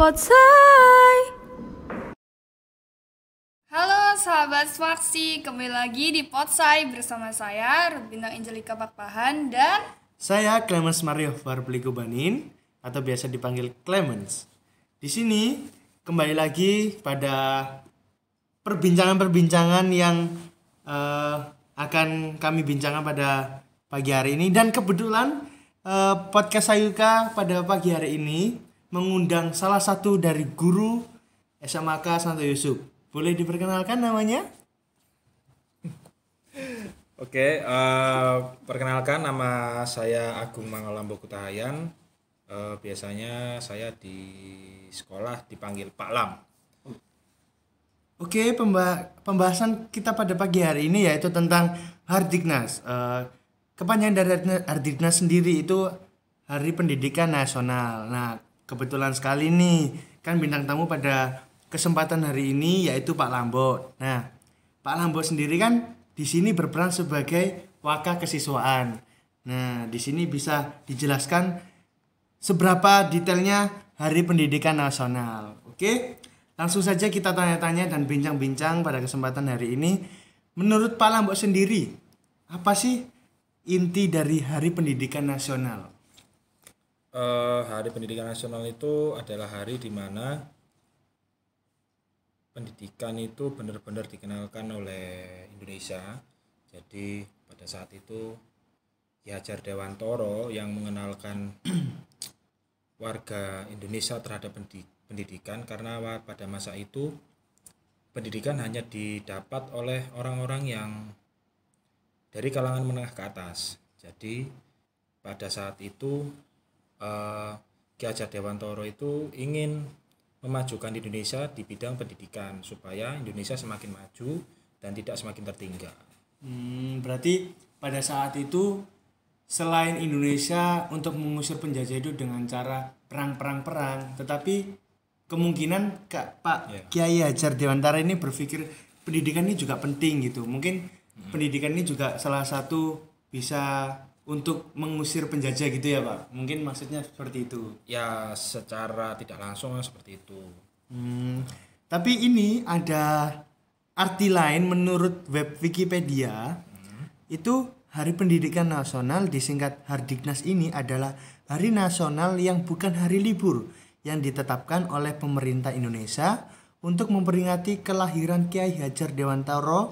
Potsai. Halo sahabat Swaksi, kembali lagi di Potsai bersama saya Rubina Angelika Bakpahan dan Saya Clemens Mario Farbliko Banin atau biasa dipanggil Clemens. Di sini kembali lagi pada perbincangan-perbincangan yang eh, akan kami bincangkan pada pagi hari ini dan kebetulan eh, podcast Sayuka pada pagi hari ini mengundang salah satu dari guru SMAK Santo Yusuf. Boleh diperkenalkan namanya? Oke, eh, perkenalkan nama saya Agung Mangalambo Kutahayan. Eh, biasanya saya di sekolah dipanggil Pak Lam. Oke, pemba- pembahasan kita pada pagi hari ini yaitu tentang Hardiknas. Eh, kepanjangan dari Hardiknas sendiri itu Hari Pendidikan Nasional. Nah, kebetulan sekali nih kan bintang tamu pada kesempatan hari ini yaitu Pak Lambot. Nah, Pak Lambot sendiri kan di sini berperan sebagai wakil kesiswaan. Nah, di sini bisa dijelaskan seberapa detailnya Hari Pendidikan Nasional. Oke, langsung saja kita tanya-tanya dan bincang-bincang pada kesempatan hari ini. Menurut Pak Lambok sendiri, apa sih inti dari Hari Pendidikan Nasional? Eh, Hari Pendidikan Nasional itu adalah hari di mana pendidikan itu benar-benar dikenalkan oleh Indonesia. Jadi pada saat itu Ki Hajar Dewantoro yang mengenalkan warga Indonesia terhadap pendi- pendidikan karena pada masa itu pendidikan hanya didapat oleh orang-orang yang dari kalangan menengah ke atas. Jadi pada saat itu eh, Ki Hajar Dewantoro itu ingin memajukan Indonesia di bidang pendidikan supaya Indonesia semakin maju dan tidak semakin tertinggal. Hmm, berarti pada saat itu selain Indonesia untuk mengusir penjajah itu dengan cara perang-perang-perang, tetapi kemungkinan Kak Pak Ya. Kiai Hajar Dewantara ini berpikir pendidikan ini juga penting gitu. Mungkin pendidikan ini juga salah satu bisa untuk mengusir penjajah gitu ya Pak. Mungkin maksudnya seperti itu. Ya secara tidak langsung seperti itu. Hmm, tapi ini ada arti lain menurut web Wikipedia. Itu Hari Pendidikan Nasional disingkat Hardiknas ini adalah hari nasional yang bukan hari libur yang ditetapkan oleh pemerintah Indonesia untuk memperingati kelahiran Kiai Hajar Dewantara,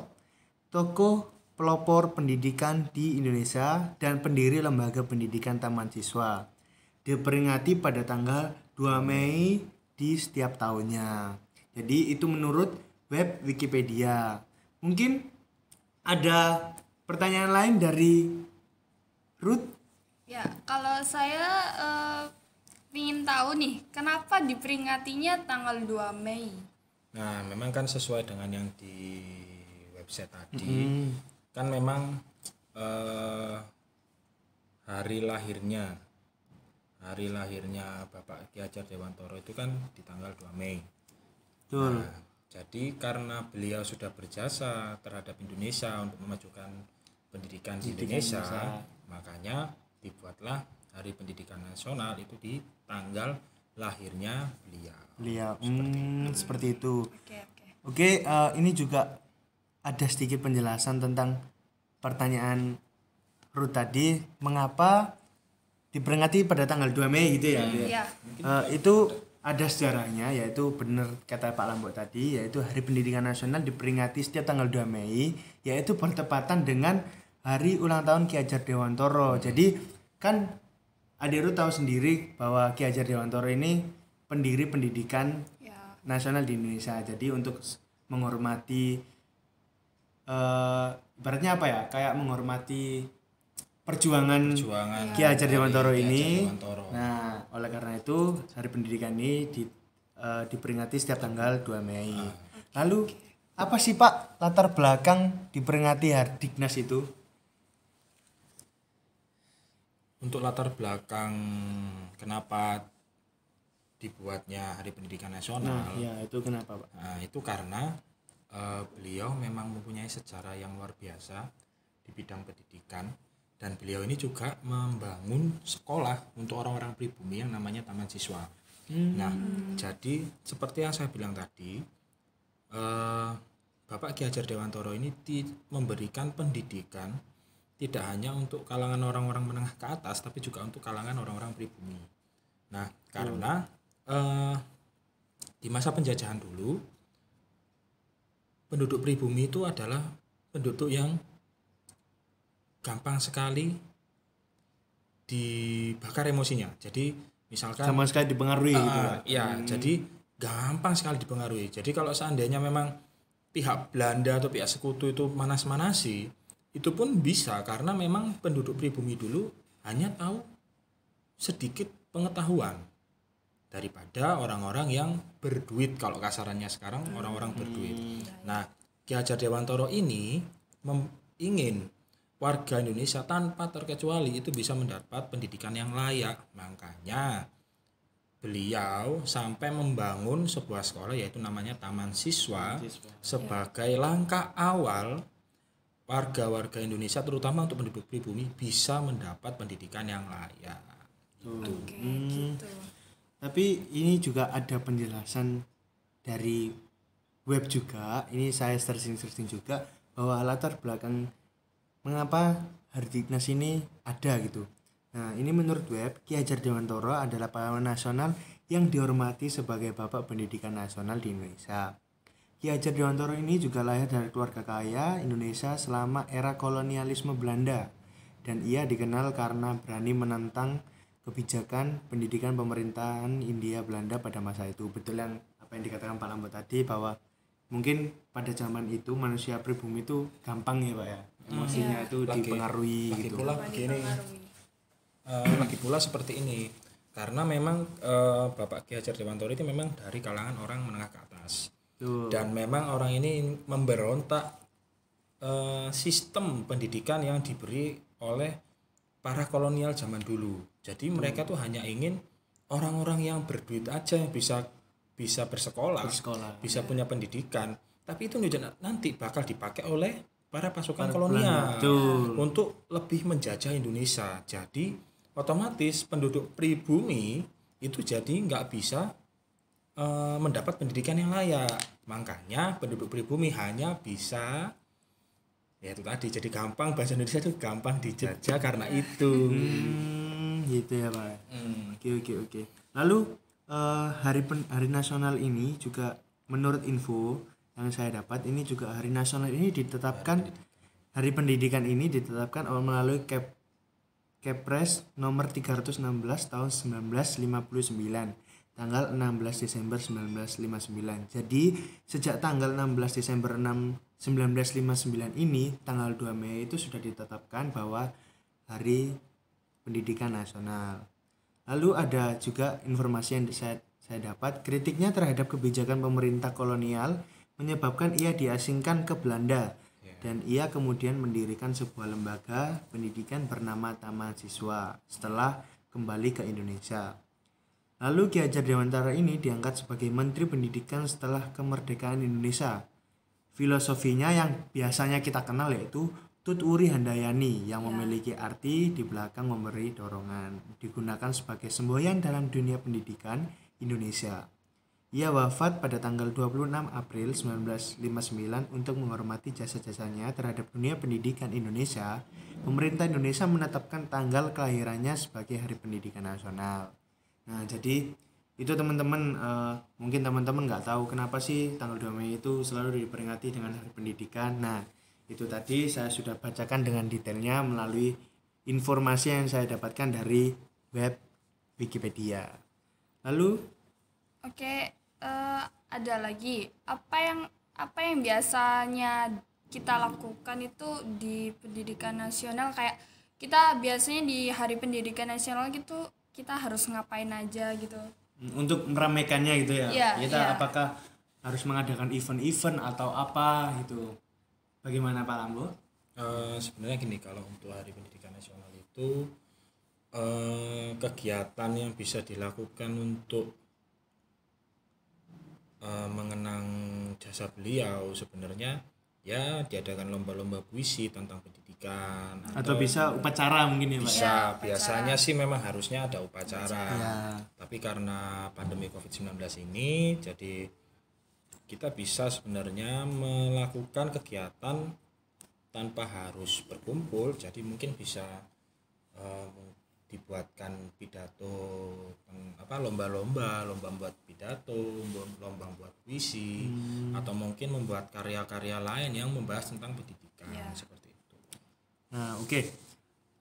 tokoh pelopor pendidikan di Indonesia dan pendiri lembaga pendidikan Taman Siswa. Diperingati pada tanggal 2 Mei di setiap tahunnya. Jadi itu menurut web Wikipedia. Mungkin ada pertanyaan lain dari Ruth? ya kalau saya eh, ingin tahu nih kenapa diperingatinya tanggal 2 Mei. Nah, memang kan sesuai dengan yang di website tadi, kan memang eh, hari lahirnya, hari lahirnya Bapak Ki Hajar Dewantoro itu kan di tanggal 2 Mei. Betul. Nah, jadi karena beliau sudah berjasa terhadap Indonesia untuk memajukan pendidikan di Indonesia, makanya dibuatlah Hari Pendidikan Nasional itu di tanggal lahirnya beliau. Beliau. Hmm, seperti itu. Oke oke. Oke, eh, ini juga ada sedikit penjelasan tentang pertanyaan Ruth tadi, mengapa diperingati pada tanggal 2 Mei gitu ya? Ya. Eh, itu ada sejarahnya yaitu benar kata Pak Lambok tadi yaitu Hari Pendidikan Nasional diperingati setiap tanggal 2 Mei yaitu bertepatan dengan hari ulang tahun Ki Hajar Dewantoro. Jadi kan Adiru tahu sendiri bahwa Ki Hajar Dewantoro ini pendiri pendidikan Ya. nasional di Indonesia. Jadi untuk menghormati eh ibaratnya apa ya? Kayak menghormati perjuangan, Perjuangan Ki Hajar Dewantoro Hajar ini. Dewantoro. Nah, oleh karena itu Hari Pendidikan ini di, eh, diperingati setiap tanggal 2 Mei. Lalu apa sih Pak latar belakang diperingati Hardiknas itu? Untuk latar belakang kenapa dibuatnya Hari Pendidikan Nasional, Ya, itu kenapa Pak? nah, itu karena eh, beliau memang mempunyai sejarah yang luar biasa di bidang pendidikan dan beliau ini juga membangun sekolah untuk orang-orang pribumi yang namanya Taman Siswa. Nah, jadi seperti yang saya bilang tadi, eh, Bapak Ki Hajar Dewantoro ini memberikan pendidikan tidak hanya untuk kalangan orang-orang menengah ke atas, tapi juga untuk kalangan orang-orang pribumi. Nah, karena eh, di masa penjajahan dulu, penduduk pribumi itu adalah penduduk yang gampang sekali dibakar emosinya. Jadi misalkan sama sekali dipengaruhi gitu Ah, Pak. ya, jadi gampang sekali dipengaruhi. Jadi kalau seandainya memang pihak Belanda atau pihak sekutu itu manas-manasi, itu pun bisa karena memang penduduk pribumi dulu hanya tahu sedikit pengetahuan daripada orang-orang yang berduit kalau kasarannya sekarang orang-orang berduit. Nah, Ki Hajar Dewantoro ini mem- ingin warga Indonesia tanpa terkecuali itu bisa mendapat pendidikan yang layak. Makanya beliau sampai membangun sebuah sekolah yaitu namanya Taman Siswa sebagai langkah awal warga-warga Indonesia terutama untuk penduduk pribumi bisa mendapat pendidikan yang layak. Itu. Oke, gitu. Tapi ini juga ada penjelasan dari web juga. Ini saya searching-searching juga bahwa latar belakang mengapa Hardiknas ini ada gitu. Nah, ini menurut web Ki Hajar Dewantoro adalah pahlawan nasional yang dihormati sebagai bapak pendidikan nasional di Indonesia. Ki Hajar Dewantoro ini juga lahir dari keluarga kaya Indonesia selama era kolonialisme Belanda dan ia dikenal karena berani menentang kebijakan pendidikan pemerintahan India Belanda pada masa itu. Betul yang apa yang dikatakan Pak Lambo tadi bahwa mungkin pada zaman itu manusia pribumi itu gampang ya Pak ya. Emosinya itu Lagi- dipengaruhi Lagi gitu. pula begini, eh, lagi pula seperti ini. Karena memang eh, Bapak Ki Hajar Dewantoro itu memang dari kalangan orang menengah ke atas. Tuh. dan memang orang ini memberontak eh, sistem pendidikan yang diberi oleh para kolonial zaman dulu. Jadi mereka tuh hanya ingin orang-orang yang berduit aja yang bisa bisa bersekolah, Bersekolah. bisa punya pendidikan. Tapi itu nanti bakal dipakai oleh para pasukan kolonial Betul. untuk lebih menjajah Indonesia. Jadi otomatis penduduk pribumi itu jadi nggak bisa eh, mendapat pendidikan yang layak. Makanya penduduk pribumi hanya bisa ya itu tadi jadi gampang bahasa Indonesia itu gampang dijajah karena itu. Hmm, gitu ya Pak. Hmm. Oke oke oke. Lalu eh, hari pen- hari nasional ini juga menurut info yang saya dapat ini juga hari nasional ini ditetapkan hari pendidikan ini ditetapkan melalui Kep Kepres nomor 316 tahun 1959 tanggal 16 Desember 1959. Jadi sejak tanggal 16 Desember 6 1959 ini tanggal 2 Mei itu sudah ditetapkan bahwa hari pendidikan nasional. Lalu ada juga informasi yang saya, saya dapat, kritiknya terhadap kebijakan pemerintah kolonial menyebabkan ia diasingkan ke Belanda dan ia kemudian mendirikan sebuah lembaga pendidikan bernama Taman Siswa setelah kembali ke Indonesia. Lalu Ki Hajar Dewantara ini diangkat sebagai Menteri Pendidikan setelah kemerdekaan Indonesia. Filosofinya yang biasanya kita kenal yaitu Tut Uri Handayani yang memiliki arti di belakang memberi dorongan, digunakan sebagai semboyan dalam dunia pendidikan Indonesia. Ia wafat pada tanggal 26 April 1959 untuk menghormati jasa-jasanya terhadap dunia pendidikan Indonesia. Pemerintah Indonesia menetapkan tanggal kelahirannya sebagai Hari Pendidikan Nasional. Nah, jadi itu teman-teman eh, mungkin teman-teman nggak tahu kenapa sih tanggal 2 Mei itu selalu diperingati dengan Hari Pendidikan. Nah, itu tadi saya sudah bacakan dengan detailnya melalui informasi yang saya dapatkan dari web Wikipedia. Lalu Oke, eh, ada lagi. Apa yang apa yang biasanya kita lakukan itu di pendidikan nasional kayak kita biasanya di Hari Pendidikan Nasional gitu kita harus ngapain aja gitu. Untuk meramaikannya gitu ya. Iya, kita iya. apakah harus mengadakan event-event atau apa gitu. Bagaimana Pak Lambo? Eh, sebenarnya gini kalau untuk Hari Pendidikan Nasional itu eh, kegiatan yang bisa dilakukan untuk eh, mengenang jasa beliau sebenarnya ya diadakan lomba-lomba puisi tentang pendidikan atau bisa upacara mungkin ya pak bisa. biasanya sih memang harusnya ada upacara. Ya. tapi karena pandemi covid-19 ini jadi kita bisa sebenarnya melakukan kegiatan tanpa harus berkumpul. Jadi mungkin bisa eh, dibuatkan pidato apa lomba-lomba lomba buat pidato lomba- lomba buat puisi atau mungkin membuat karya-karya lain yang membahas tentang pendidikan seperti itu Nah, oke.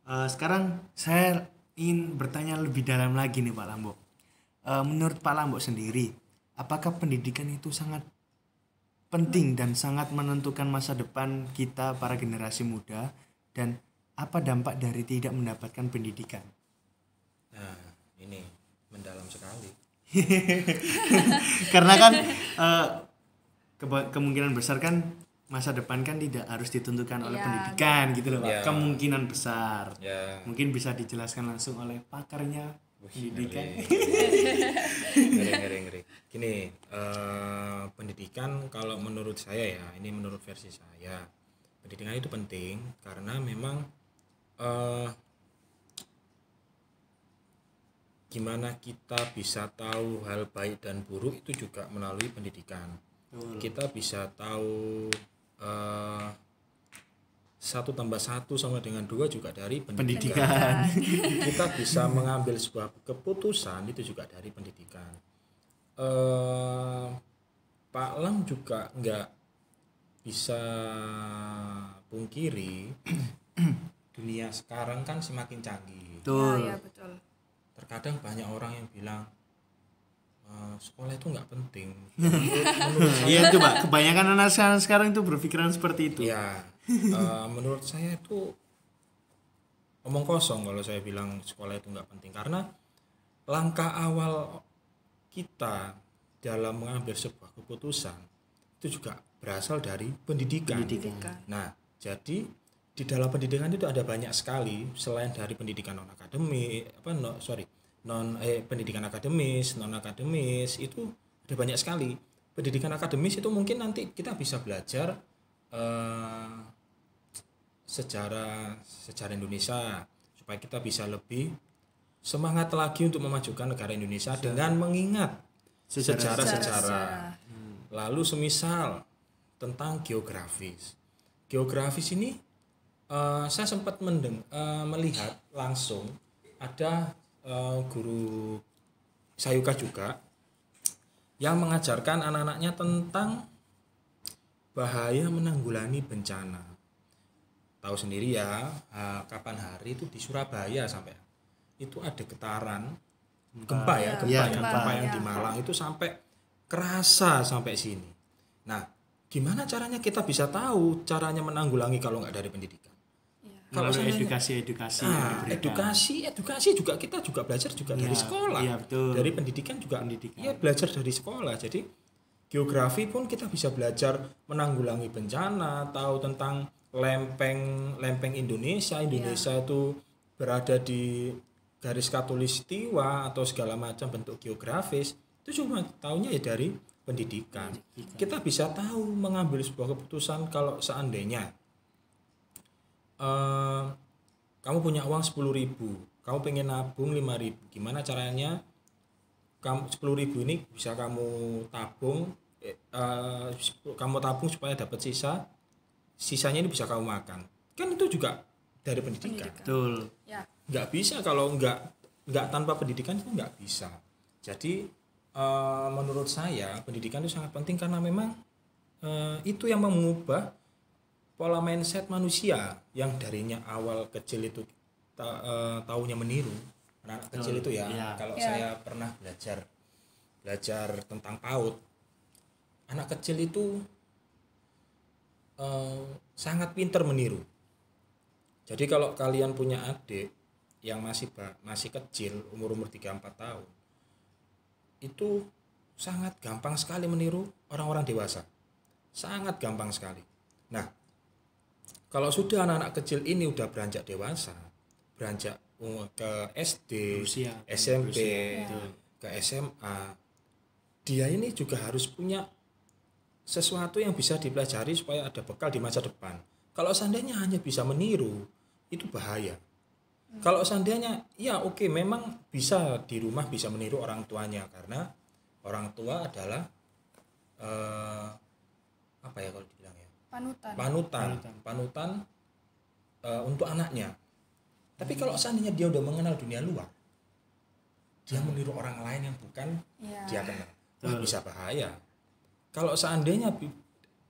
Eh, sekarang saya ingin bertanya lebih dalam lagi nih Pak Lambo. Eh, menurut Pak Lambo sendiri, apakah pendidikan itu sangat penting dan sangat menentukan masa depan kita para generasi muda dan apa dampak dari tidak mendapatkan pendidikan? nah ini mendalam sekali Karena kan keba- kemungkinan besar kan masa depan kan tidak harus ditentukan oleh Iya. pendidikan gitu loh Pak. Iya. Kemungkinan besar. ya Mungkin bisa dijelaskan langsung oleh pakarnya pendidikan. ngeri ngeri ngeri gini eh, pendidikan kalau menurut saya ya ini menurut versi saya pendidikan itu penting karena memang eh, gimana kita bisa tahu hal baik dan buruk itu juga melalui pendidikan kita bisa tahu satu tambah satu sama dengan dua juga dari pendidikan Pendidikan. kita bisa mengambil sebuah keputusan itu juga dari pendidikan. Eh, Pak Lam juga nggak bisa pungkiri dunia sekarang kan semakin canggih. Betul. Ya, ya betul. Terkadang banyak orang yang bilang "Eh, sekolah itu nggak penting. Iya coba kebanyakan anak sekarang sekarang itu berpikiran seperti itu. Ya, eh, menurut saya itu omong kosong kalau saya bilang sekolah itu nggak penting karena langkah awal kita dalam mengambil sebuah keputusan itu juga berasal dari pendidikan. Pendidikan. Nah, jadi di dalam pendidikan itu ada banyak sekali selain dari pendidikan non akademik apa no, sorry non eh pendidikan akademis non akademis itu ada banyak sekali. Pendidikan akademis itu mungkin nanti kita bisa belajar eh, sejarah sejarah Indonesia supaya kita bisa lebih semangat lagi untuk memajukan negara Indonesia dengan mengingat Sejarah- sejarah-sejarah. Lalu semisal tentang geografis. Geografis ini eh, saya sempat mendeng eh, melihat langsung ada eh, guru sayuka juga yang mengajarkan anak-anaknya tentang bahaya menanggulangi bencana tahu sendiri ya eh, kapan hari itu di Surabaya sampai itu ada getaran gempa ya gempa, Iya, yang, gempa. gempa yang Iya. di Malang itu sampai kerasa sampai sini nah gimana caranya kita bisa tahu caranya menanggulangi kalau nggak dari pendidikan kalau yang Nah, diberikan. edukasi, edukasi juga kita juga belajar juga dari Iya, sekolah. iya, betul. Dari pendidikan juga Pendidikan. ya belajar dari sekolah. Jadi geografi pun kita bisa belajar menanggulangi bencana, tahu tentang lempeng lempeng Indonesia. Indonesia itu berada di garis katulistiwa atau segala macam bentuk geografis. Itu cuma tahunya ya dari pendidikan. Kita bisa tahu mengambil sebuah keputusan kalau seandainya eh, kamu punya uang 10.000 ribu kamu pengen nabung 5.000 ribu. Gimana caranya kamu 10.000 ribu ini bisa kamu tabung eh, eh, kamu tabung supaya dapat sisa sisanya ini bisa kamu makan. Kan itu juga dari pendidikan, Betul. Ya. nggak bisa kalau nggak nggak tanpa pendidikan itu nggak bisa. Jadi eh, menurut saya pendidikan itu sangat penting karena memang eh, itu yang mengubah pola mindset manusia yang darinya awal kecil itu ta, eh, taunya meniru anak kecil itu ya Iya. kalau Iya. saya pernah belajar belajar tentang PAUD anak kecil itu eh, sangat pintar meniru jadi kalau kalian punya adik yang masih masih kecil umur-umur 3-4 tahun itu sangat gampang sekali meniru orang-orang dewasa. Sangat gampang sekali. Nah, kalau sudah anak-anak kecil ini udah beranjak dewasa, beranjak umur ke SD, Berusia. SMP, betul. ke SMA, dia ini juga harus punya sesuatu yang bisa dipelajari supaya ada bekal di masa depan. Kalau seandainya hanya bisa meniru, itu bahaya. Kalau seandainya ya oke memang bisa di rumah bisa meniru orang tuanya karena orang tua adalah eh, apa ya kalau dibilang ya panutan panutan panutan, eh, untuk anaknya. Tapi kalau seandainya dia udah mengenal dunia luar, dia meniru orang lain yang bukan Iya. dia kenal, wah bisa bahaya. Kalau seandainya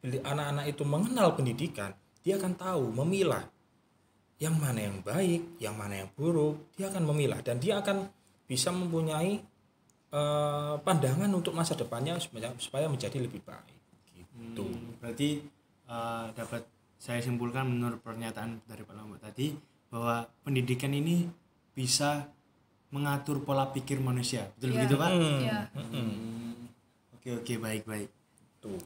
anak-anak itu mengenal pendidikan, dia akan tahu memilah yang mana yang baik, yang mana yang buruk, dia akan memilah dan dia akan bisa mempunyai eh, pandangan untuk masa depannya supaya, supaya menjadi lebih baik. Gitu. Hmm, berarti eh, dapat saya simpulkan menurut pernyataan dari Pak Lombok tadi bahwa pendidikan ini bisa mengatur pola pikir manusia. Betul Iya. begitu, Pak? Iya. Hmm, Oke, oke, baik, baik. Tuh.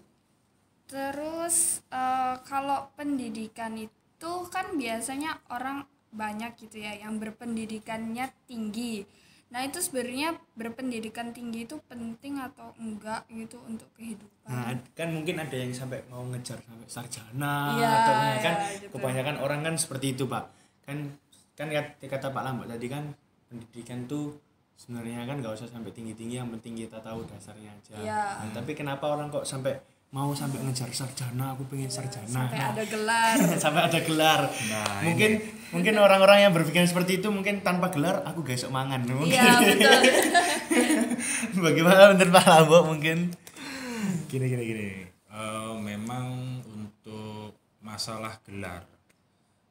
Terus eh, kalau pendidikan itu kan biasanya orang banyak gitu ya yang berpendidikannya tinggi. Nah itu sebenarnya berpendidikan tinggi itu penting atau enggak gitu untuk kehidupan? Nah, kan mungkin ada yang sampai mau ngejar sampai sarjana Iya, atau nah, kan gitu. kebanyakan orang kan seperti itu, Pak. Kan kan kat- kata Pak Lambok tadi kan pendidikan tuh sebenarnya kan nggak usah sampai tinggi-tinggi yang penting kita tahu dasarnya aja. Iya. Nah, tapi kenapa orang kok sampai mau sampai ngejar sarjana, aku pengen sarjana. Sampai Nah, ada gelar. sampai ada gelar. Nah, mungkin mungkin orang-orang yang berpikir seperti itu mungkin tanpa gelar aku gak esok mangan. Mungkin. Iya betul. Bagaimana menurut Pak Lambok mungkin? gini gini gini Eh, memang untuk masalah gelar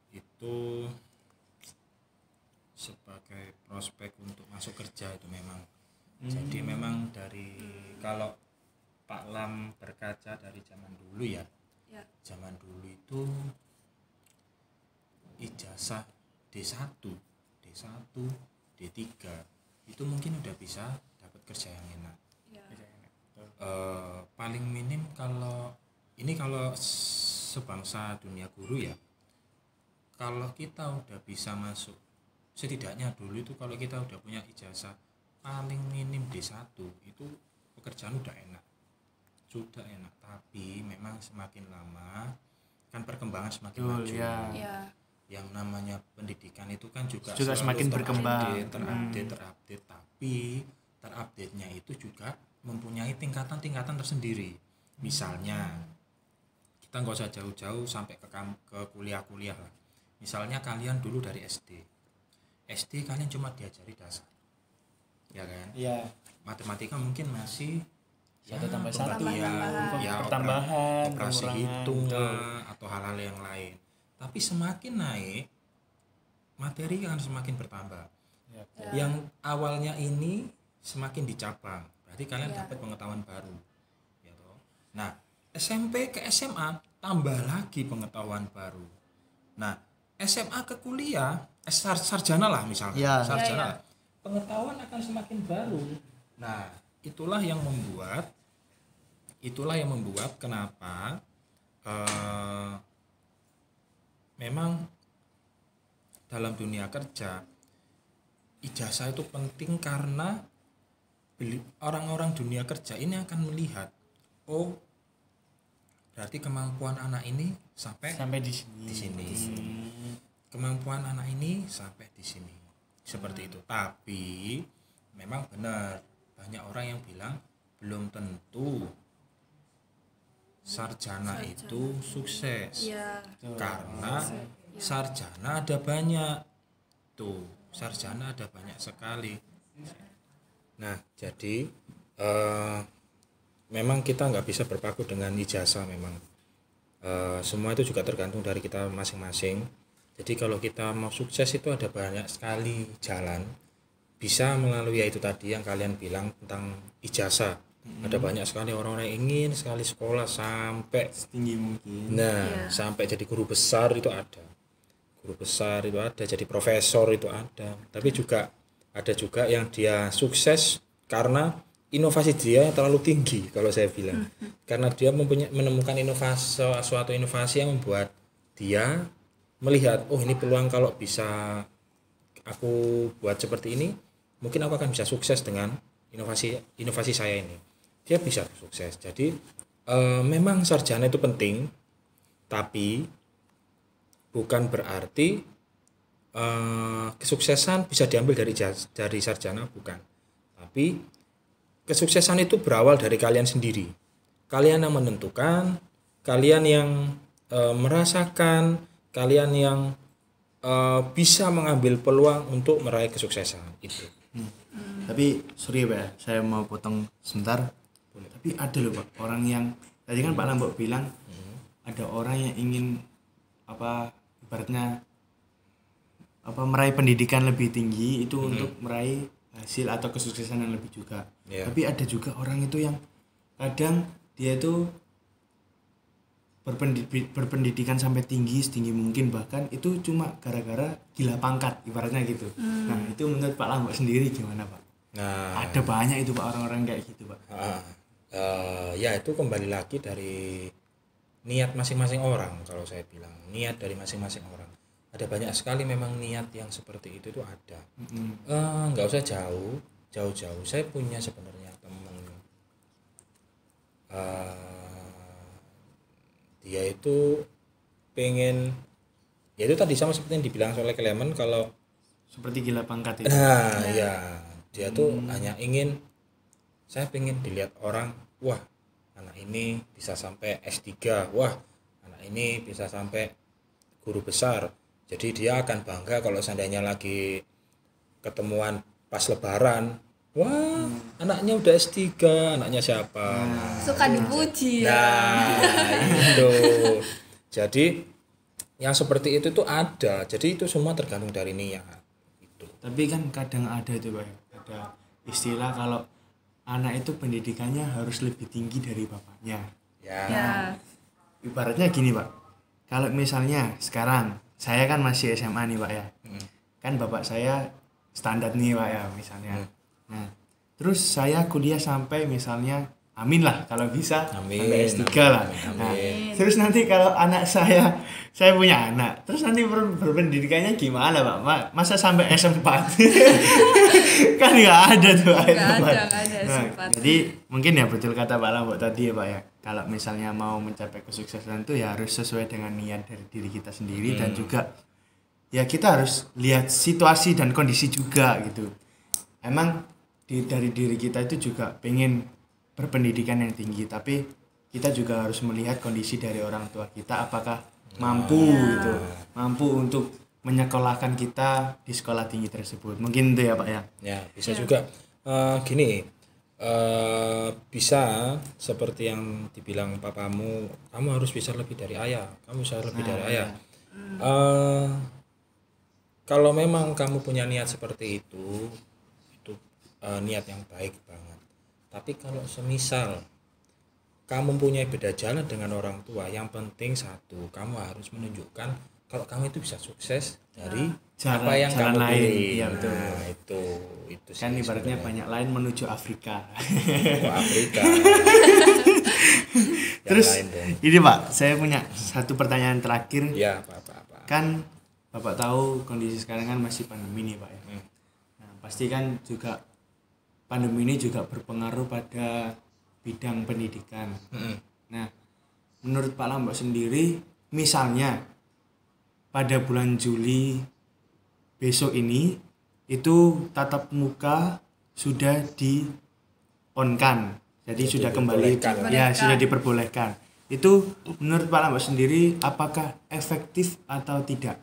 itu sebagai prospek untuk masuk kerja itu memang jadi memang dari kalau Pak Lam berkaca dari zaman dulu ya. Ya. zaman dulu itu ijazah D1 D1 D3 itu mungkin udah bisa dapat kerja yang enak. Ya. Eh, paling minim kalau ini kalau sebangsa dunia guru ya kalau kita udah bisa masuk setidaknya dulu itu kalau kita udah punya ijazah paling minim D1 itu pekerjaan udah enak sudah enak. Tapi memang semakin lama kan perkembangan semakin Betul, maju. ya. Ya. yang namanya pendidikan itu kan juga, Juga semakin terupdate, berkembang. terupdate terupdate. Tapi terupdate nya itu juga mempunyai tingkatan-tingkatan tersendiri. Misalnya kita nggak usah jauh-jauh sampai ke kam- ke kuliah-kuliah lah. Misalnya kalian dulu dari SD SD kalian cuma diajari dasar. Ya kan? Iya. matematika mungkin masih Satu tambah satu. Tambahan. ya Pertambahan, operasi pengurangan, hitung lah, atau hal-hal yang lain tapi semakin naik materi akan semakin bertambah Ya. yang awalnya ini semakin dicabang berarti kalian Ya. dapat pengetahuan baru ya toh. nah SMP ke SMA tambah lagi pengetahuan baru nah SMA ke kuliah eh, sar- sarjana lah misalnya Ya. sarjana Ya, ya. pengetahuan akan semakin baru nah itulah yang membuat itulah yang membuat kenapa eh, memang dalam dunia kerja ijazah itu penting karena orang-orang dunia kerja ini akan melihat oh berarti kemampuan anak ini sampai Sampai di sini. di sini. Kemampuan anak ini sampai di sini. Seperti itu. Tapi memang benar banyak orang yang bilang belum tentu sarjana, itu sukses. Iya. karena sarjana ada banyak. Tuh sarjana ada banyak sekali. Nah jadi eh, memang kita nggak bisa berpaku dengan ijazah memang. Eh, semua itu juga tergantung dari kita masing-masing. Jadi kalau kita mau sukses itu ada banyak sekali jalan bisa melalui ya itu tadi yang kalian bilang tentang ijazah ada banyak sekali orang-orang yang ingin sekali sekolah sampai Tinggi mungkin. Nah, sampai jadi guru besar itu ada. Guru besar itu ada, jadi profesor itu ada. Tapi juga ada juga yang dia sukses karena inovasi dia terlalu tinggi kalau saya bilang. Karena dia mempunyai menemukan inovasi suatu inovasi yang membuat dia melihat, oh ini peluang kalau bisa aku buat seperti ini, mungkin aku akan bisa sukses dengan inovasi inovasi saya ini. Dia bisa sukses. Jadi eh, memang sarjana itu penting, tapi bukan berarti eh, kesuksesan bisa diambil dari dari sarjana bukan. Tapi kesuksesan itu berawal dari kalian sendiri. Kalian yang menentukan, kalian yang eh, merasakan, kalian yang eh, bisa mengambil peluang untuk meraih kesuksesan itu. Tapi sorry ya Pak, ya, saya mau potong sebentar. Tapi ada loh Pak, orang yang tadi kan Pak Lambok bilang ada orang yang ingin apa ibaratnya apa meraih pendidikan lebih tinggi itu untuk meraih hasil atau kesuksesan yang lebih juga. Iya. Tapi ada juga orang itu yang kadang dia itu berpendidik, berpendidikan sampai tinggi setinggi mungkin bahkan itu cuma gara-gara gila pangkat ibaratnya gitu. Nah itu menurut Pak Lambok sendiri gimana Pak? Nah, ada banyak itu pak orang-orang kayak gitu pak. Ah, eh, ya itu kembali lagi dari niat masing-masing orang kalau saya bilang. Niat dari masing-masing orang. Ada banyak sekali memang niat yang seperti itu itu ada. Eh, nggak usah jauh jauh-jauh. Saya punya sebenarnya teman eh, dia itu pengen ya itu tadi sama seperti yang dibilang oleh Clement kalau seperti gila pangkat itu. Nah, ya, dia tuh hanya ingin saya pengen dilihat orang, wah, anak ini bisa sampai S3, wah, anak ini bisa sampai guru besar. Jadi dia akan bangga kalau seandainya lagi ketemuan pas lebaran, wah, anaknya udah S3, anaknya siapa? Nah, suka dipuji ya Nah, itu. Jadi yang seperti itu tuh ada. Jadi itu semua tergantung dari niat. Itu. tapi kan kadang ada itu pak ya, ada istilah kalau anak itu pendidikannya harus lebih tinggi dari bapaknya Ya. ya ibaratnya gini pak kalau misalnya sekarang saya kan masih SMA nih pak ya kan bapak saya standar nih pak ya misalnya nah terus saya kuliah sampai misalnya amin lah kalau bisa. Amin, sampai S3 amin, lah. Amin, Nah, amin. terus nanti kalau anak saya saya punya anak terus nanti ber- berpendidikannya gimana pak? Ma- masa sampai S4 kan nggak ada tuh Nggak Pak. ada, nggak ada Nah, S4. jadi mungkin ya betul kata Pak Lambok tadi ya Pak ya. Kalau misalnya mau mencapai kesuksesan itu ya harus sesuai dengan niat dari diri kita sendiri dan juga ya kita harus lihat situasi dan kondisi juga gitu. Emang di, dari diri kita itu juga pengen berpendidikan yang tinggi tapi kita juga harus melihat kondisi dari orang tua kita apakah mampu gitu mampu untuk menyekolahkan kita di sekolah tinggi tersebut mungkin itu ya pak ya Ya, bisa juga Eh, gini. eh, bisa seperti yang dibilang papamu, kamu harus bisa lebih dari ayah. Kamu bisa lebih dari ayah. Eh, kalau memang kamu punya niat seperti itu, eh, niat yang baik banget. Tapi kalau semisal kamu punya beda jalan dengan orang tua, yang penting satu, kamu harus menunjukkan kalau kamu itu bisa sukses dari Jalan- apa yang jalan kamu lain. pilih. Betul. Nah, itu itu sih kan ibaratnya sebenarnya. banyak lain menuju Afrika Ke Afrika. Terus lain ini pak saya punya satu pertanyaan terakhir Ya, apa apa apa. kan bapak tahu kondisi sekarang kan masih pandemi nih pak ya Hmm. nah, pasti kan juga pandemi ini juga berpengaruh pada bidang pendidikan. Mm-mm. nah menurut pak Lambok sendiri misalnya pada bulan Juli besok ini itu tatap muka sudah di on kan jadi sudah kembali. ya sudah diperbolehkan. Itu menurut Pak Lambok sendiri apakah efektif atau tidak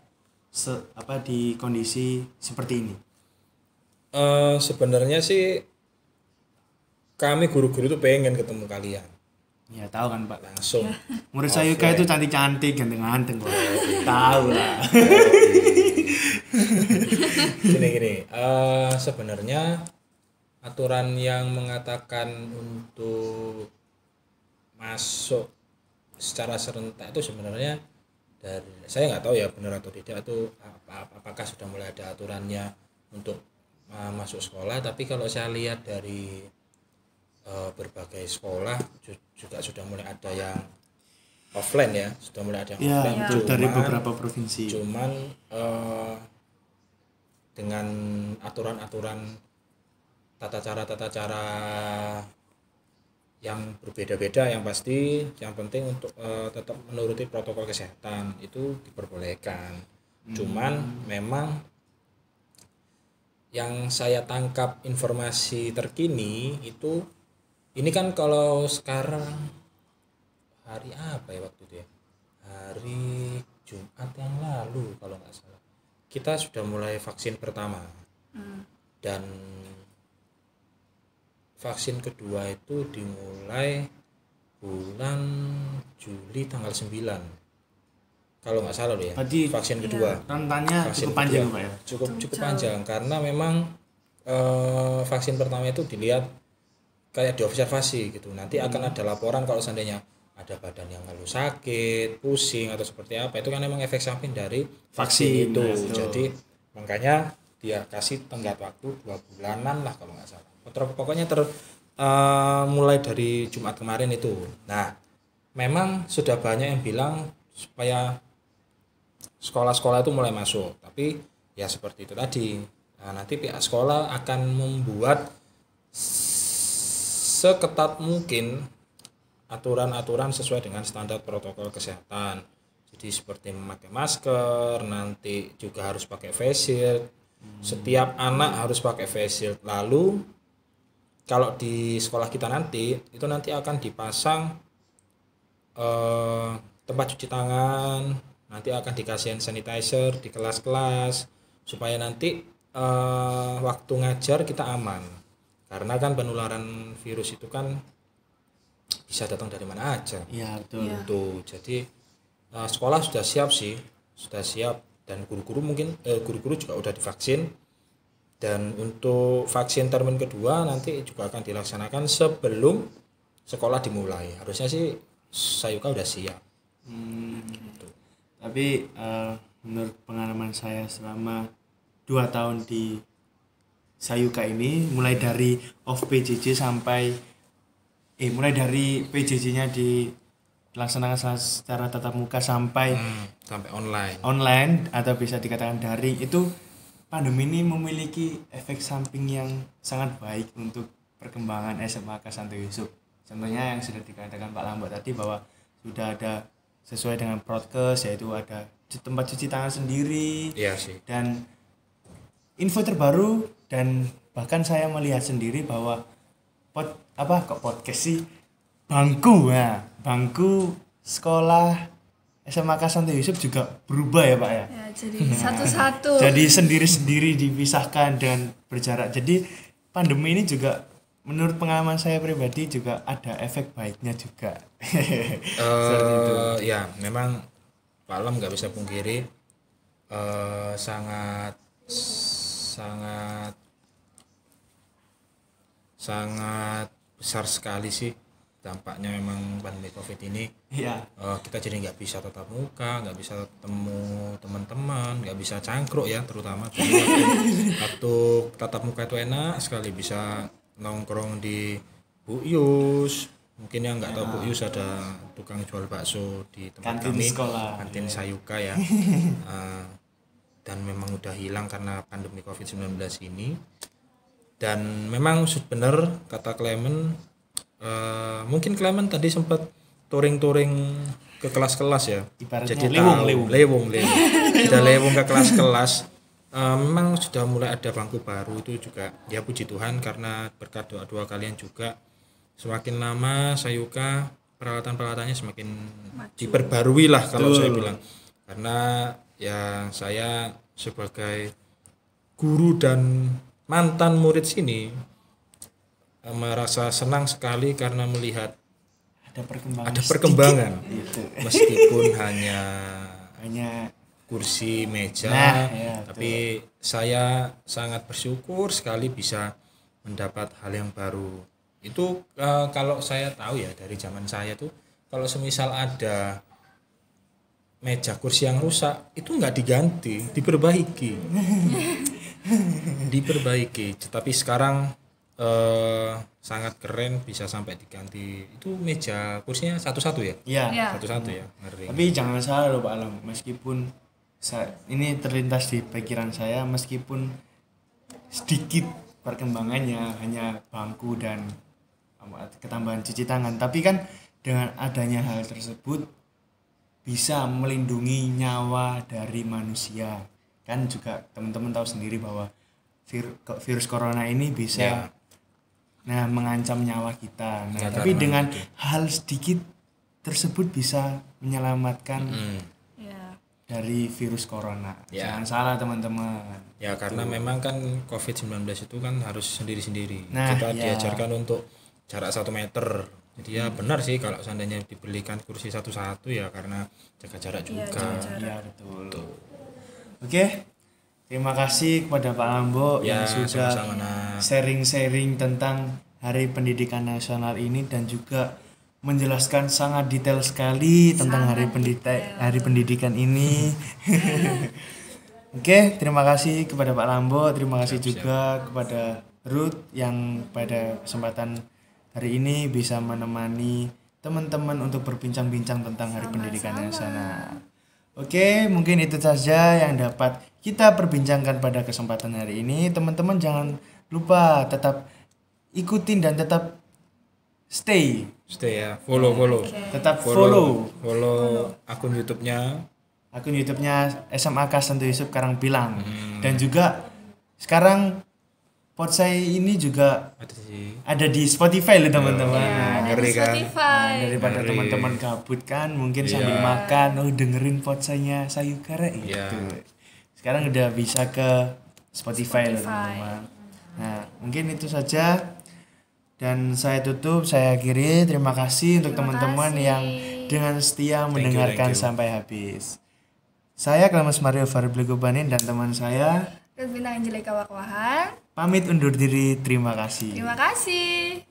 Se- apa di kondisi seperti ini? Eh, sebenarnya sih kami guru-guru tuh pengen ketemu kalian. Ya tahu kan Pak? Langsung. murid saya itu cantik cantik ganteng ganteng kok tahu lah. Gini gini. eh, sebenarnya aturan yang mengatakan untuk masuk secara serentak itu sebenarnya dari saya nggak tahu ya benar atau tidak itu apa- apakah sudah mulai ada aturannya untuk uh, masuk sekolah. Tapi kalau saya lihat dari uh, berbagai sekolah ju- juga sudah mulai ada yang offline ya sudah mulai ada yang ya offline. dari Cuman- beberapa provinsi. cuman eh, dengan aturan-aturan tata cara tata cara yang berbeda-beda yang pasti yang penting untuk eh, tetap menuruti protokol kesehatan itu diperbolehkan. Cuman memang yang saya tangkap informasi terkini itu ini kan kalau sekarang hari apa ya waktu itu ya? Hari Jumat yang lalu kalau nggak salah. Kita sudah mulai vaksin pertama. Dan vaksin kedua itu dimulai bulan Juli tanggal 9 kalau nggak salah loh ya Berarti- vaksin kedua. rentannya vaksin cukup panjang kedua. pak ya? Cukup cukup panjang karena memang eh, vaksin pertama itu dilihat kayak diobservasi gitu. Nanti akan ada laporan kalau seandainya ada badan yang lalu sakit pusing atau seperti apa. Itu kan memang efek samping dari Vaksin, vaksin, itu. betul. jadi makanya dia kasih tenggat waktu dua bulanan lah kalau nggak salah. Pokok- pokoknya ter eh, mulai dari Jumat kemarin itu. Nah memang sudah banyak yang bilang supaya sekolah-sekolah itu mulai masuk. Tapi ya seperti itu tadi. Nah, nanti pihak sekolah akan membuat seketat mungkin aturan-aturan sesuai dengan standar protokol kesehatan. Jadi seperti memakai masker nanti juga harus pakai face shield. Setiap anak harus pakai face shield. Lalu kalau di sekolah kita nanti itu nanti akan dipasang eh, tempat cuci tangan nanti akan dikasih sanitizer di kelas-kelas supaya nanti eh, waktu ngajar kita aman karena kan penularan virus itu kan bisa datang dari mana aja. Iya betul. Tuh, jadi eh, sekolah sudah siap sih, sudah siap. Dan guru-guru mungkin eh, guru-guru juga udah divaksin. Dan untuk vaksin termin kedua nanti juga akan dilaksanakan sebelum sekolah dimulai. Harusnya sih Sayuka udah siap. Hmm, tapi eh, menurut pengalaman saya selama dua tahun di Sayuka ini mulai dari off PJJ sampai eh mulai dari PJJ-nya dilaksanakan secara tatap muka sampai Hmm, sampai online. online atau bisa dikatakan daring itu pandemi ini memiliki efek samping yang sangat baik untuk perkembangan SMA Santo Yusuf. Contohnya yang sudah dikatakan Pak Lambok tadi bahwa sudah ada sesuai dengan prokes yaitu ada tempat cuci tangan sendiri Iya sih. dan info terbaru dan bahkan saya melihat sendiri bahwa pod, apa kok podcast sih? Bangku ya bangku sekolah SMA Santo Yusuf juga berubah ya pak ya? Ya jadi satu-satu. Jadi sendiri-sendiri dipisahkan dan berjarak. Jadi pandemi ini juga menurut pengalaman saya pribadi juga ada efek baiknya juga. Eh ya memang Pak Alam nggak bisa pungkiri. Eh sangat sangat sangat besar sekali sih. Dampaknya memang pandemi covid ini. Ya Eh, kita jadi nggak bisa tatap muka nggak bisa ketemu teman-teman nggak bisa cangkruk ya terutama. Waktu, waktu tatap muka itu enak sekali bisa nongkrong di Bu Yus. Mungkin yang nggak tahu Bu Yus ada tukang jual bakso di tempat Kantin kami. sekolah. kantin Sayuka ya. Eh, dan memang udah hilang karena pandemi COVID-19 ini. Dan memang bener kata Clement eh, mungkin Clement tadi sempat touring-touring ke kelas-kelas ya. Ibaratnya jadi lewung, tahu- lewung. lewung lewung. Sudah lewung ke kelas-kelas. Eh, memang sudah mulai ada bangku baru itu juga. Ya puji Tuhan karena berkat doa-doa kalian juga semakin lama Sayuka peralatan-peralatannya semakin diperbarui lah kalau saya bilang. Karena ya saya sebagai guru dan mantan murid sini eh, merasa senang sekali karena melihat ada perkembangan ada perkembangan. gitu meskipun hanya hanya kursi meja Nah, ya, tapi saya sangat bersyukur sekali bisa mendapat hal yang baru. Itu eh, kalau saya tahu ya dari zaman saya tuh kalau semisal ada meja kursi yang rusak itu nggak diganti diperbaiki. Diperbaiki. Tetapi sekarang eh, sangat keren bisa sampai diganti. Itu meja kursinya satu-satu ya? Ya ya satu-satu ya? Ngeri. Tapi jangan salah loh Pak Alam. Meskipun ini terlintas di pikiran saya meskipun sedikit perkembangannya hanya bangku dan ketambahan cuci tangan. Tapi kan dengan adanya hal tersebut bisa melindungi nyawa dari manusia kan juga teman-teman tahu sendiri bahwa vir- virus corona ini bisa Ya. nah mengancam nyawa kita nah Ya, tapi dengan itu. hal sedikit tersebut bisa menyelamatkan Hmm. ya dari virus corona Ya. jangan salah teman-teman Ya karena memang kan COVID-19 itu kan harus sendiri-sendiri. Nah, Kita ya. diajarkan untuk jarak satu meter. Jadi ya benar sih kalau seandainya dibelikan kursi satu-satu ya karena jaga jarak Iya, juga. Iya betul. Oke, terima kasih kepada Pak Lambo Ya, yang sudah sharing-sharing tentang Hari Pendidikan Nasional ini dan juga menjelaskan sangat detail sekali tentang Hari Pendita Hari Pendidikan ini. Oke, terima kasih kepada Pak Lambo, terima kasih juga kepada Ruth yang pada kesempatan hari ini bisa menemani teman-teman untuk berbincang-bincang tentang Hari Pendidikan Nasional. Oke, mungkin itu saja yang dapat kita perbincangkan pada kesempatan hari ini. Teman-teman jangan lupa tetap ikutin dan tetap stay, Stay ya, follow follow. tetap follow Follow akun YouTube-nya. akun YouTube-nya SMA Santo Yusuf Karangpilang dan juga sekarang Podsai ini juga Ada sih. ada di Spotify loh teman-teman. Nah, ada ngeri di kan? Spotify daripada teman-teman gabut kan mungkin sambil makan oh dengerin Podsainya Sayukara gitu. Iya. Sekarang udah bisa ke Spotify, loh Spotify. teman-teman. Nah, mungkin itu saja dan saya tutup, saya akhiri. Terima kasih untuk teman-teman yang dengan setia you, mendengarkan thank you. sampai habis. Saya Klamas Mario Farblegobanin dan teman saya bintang Angelika Wakwahan pamit undur diri. Terima kasih. terima kasih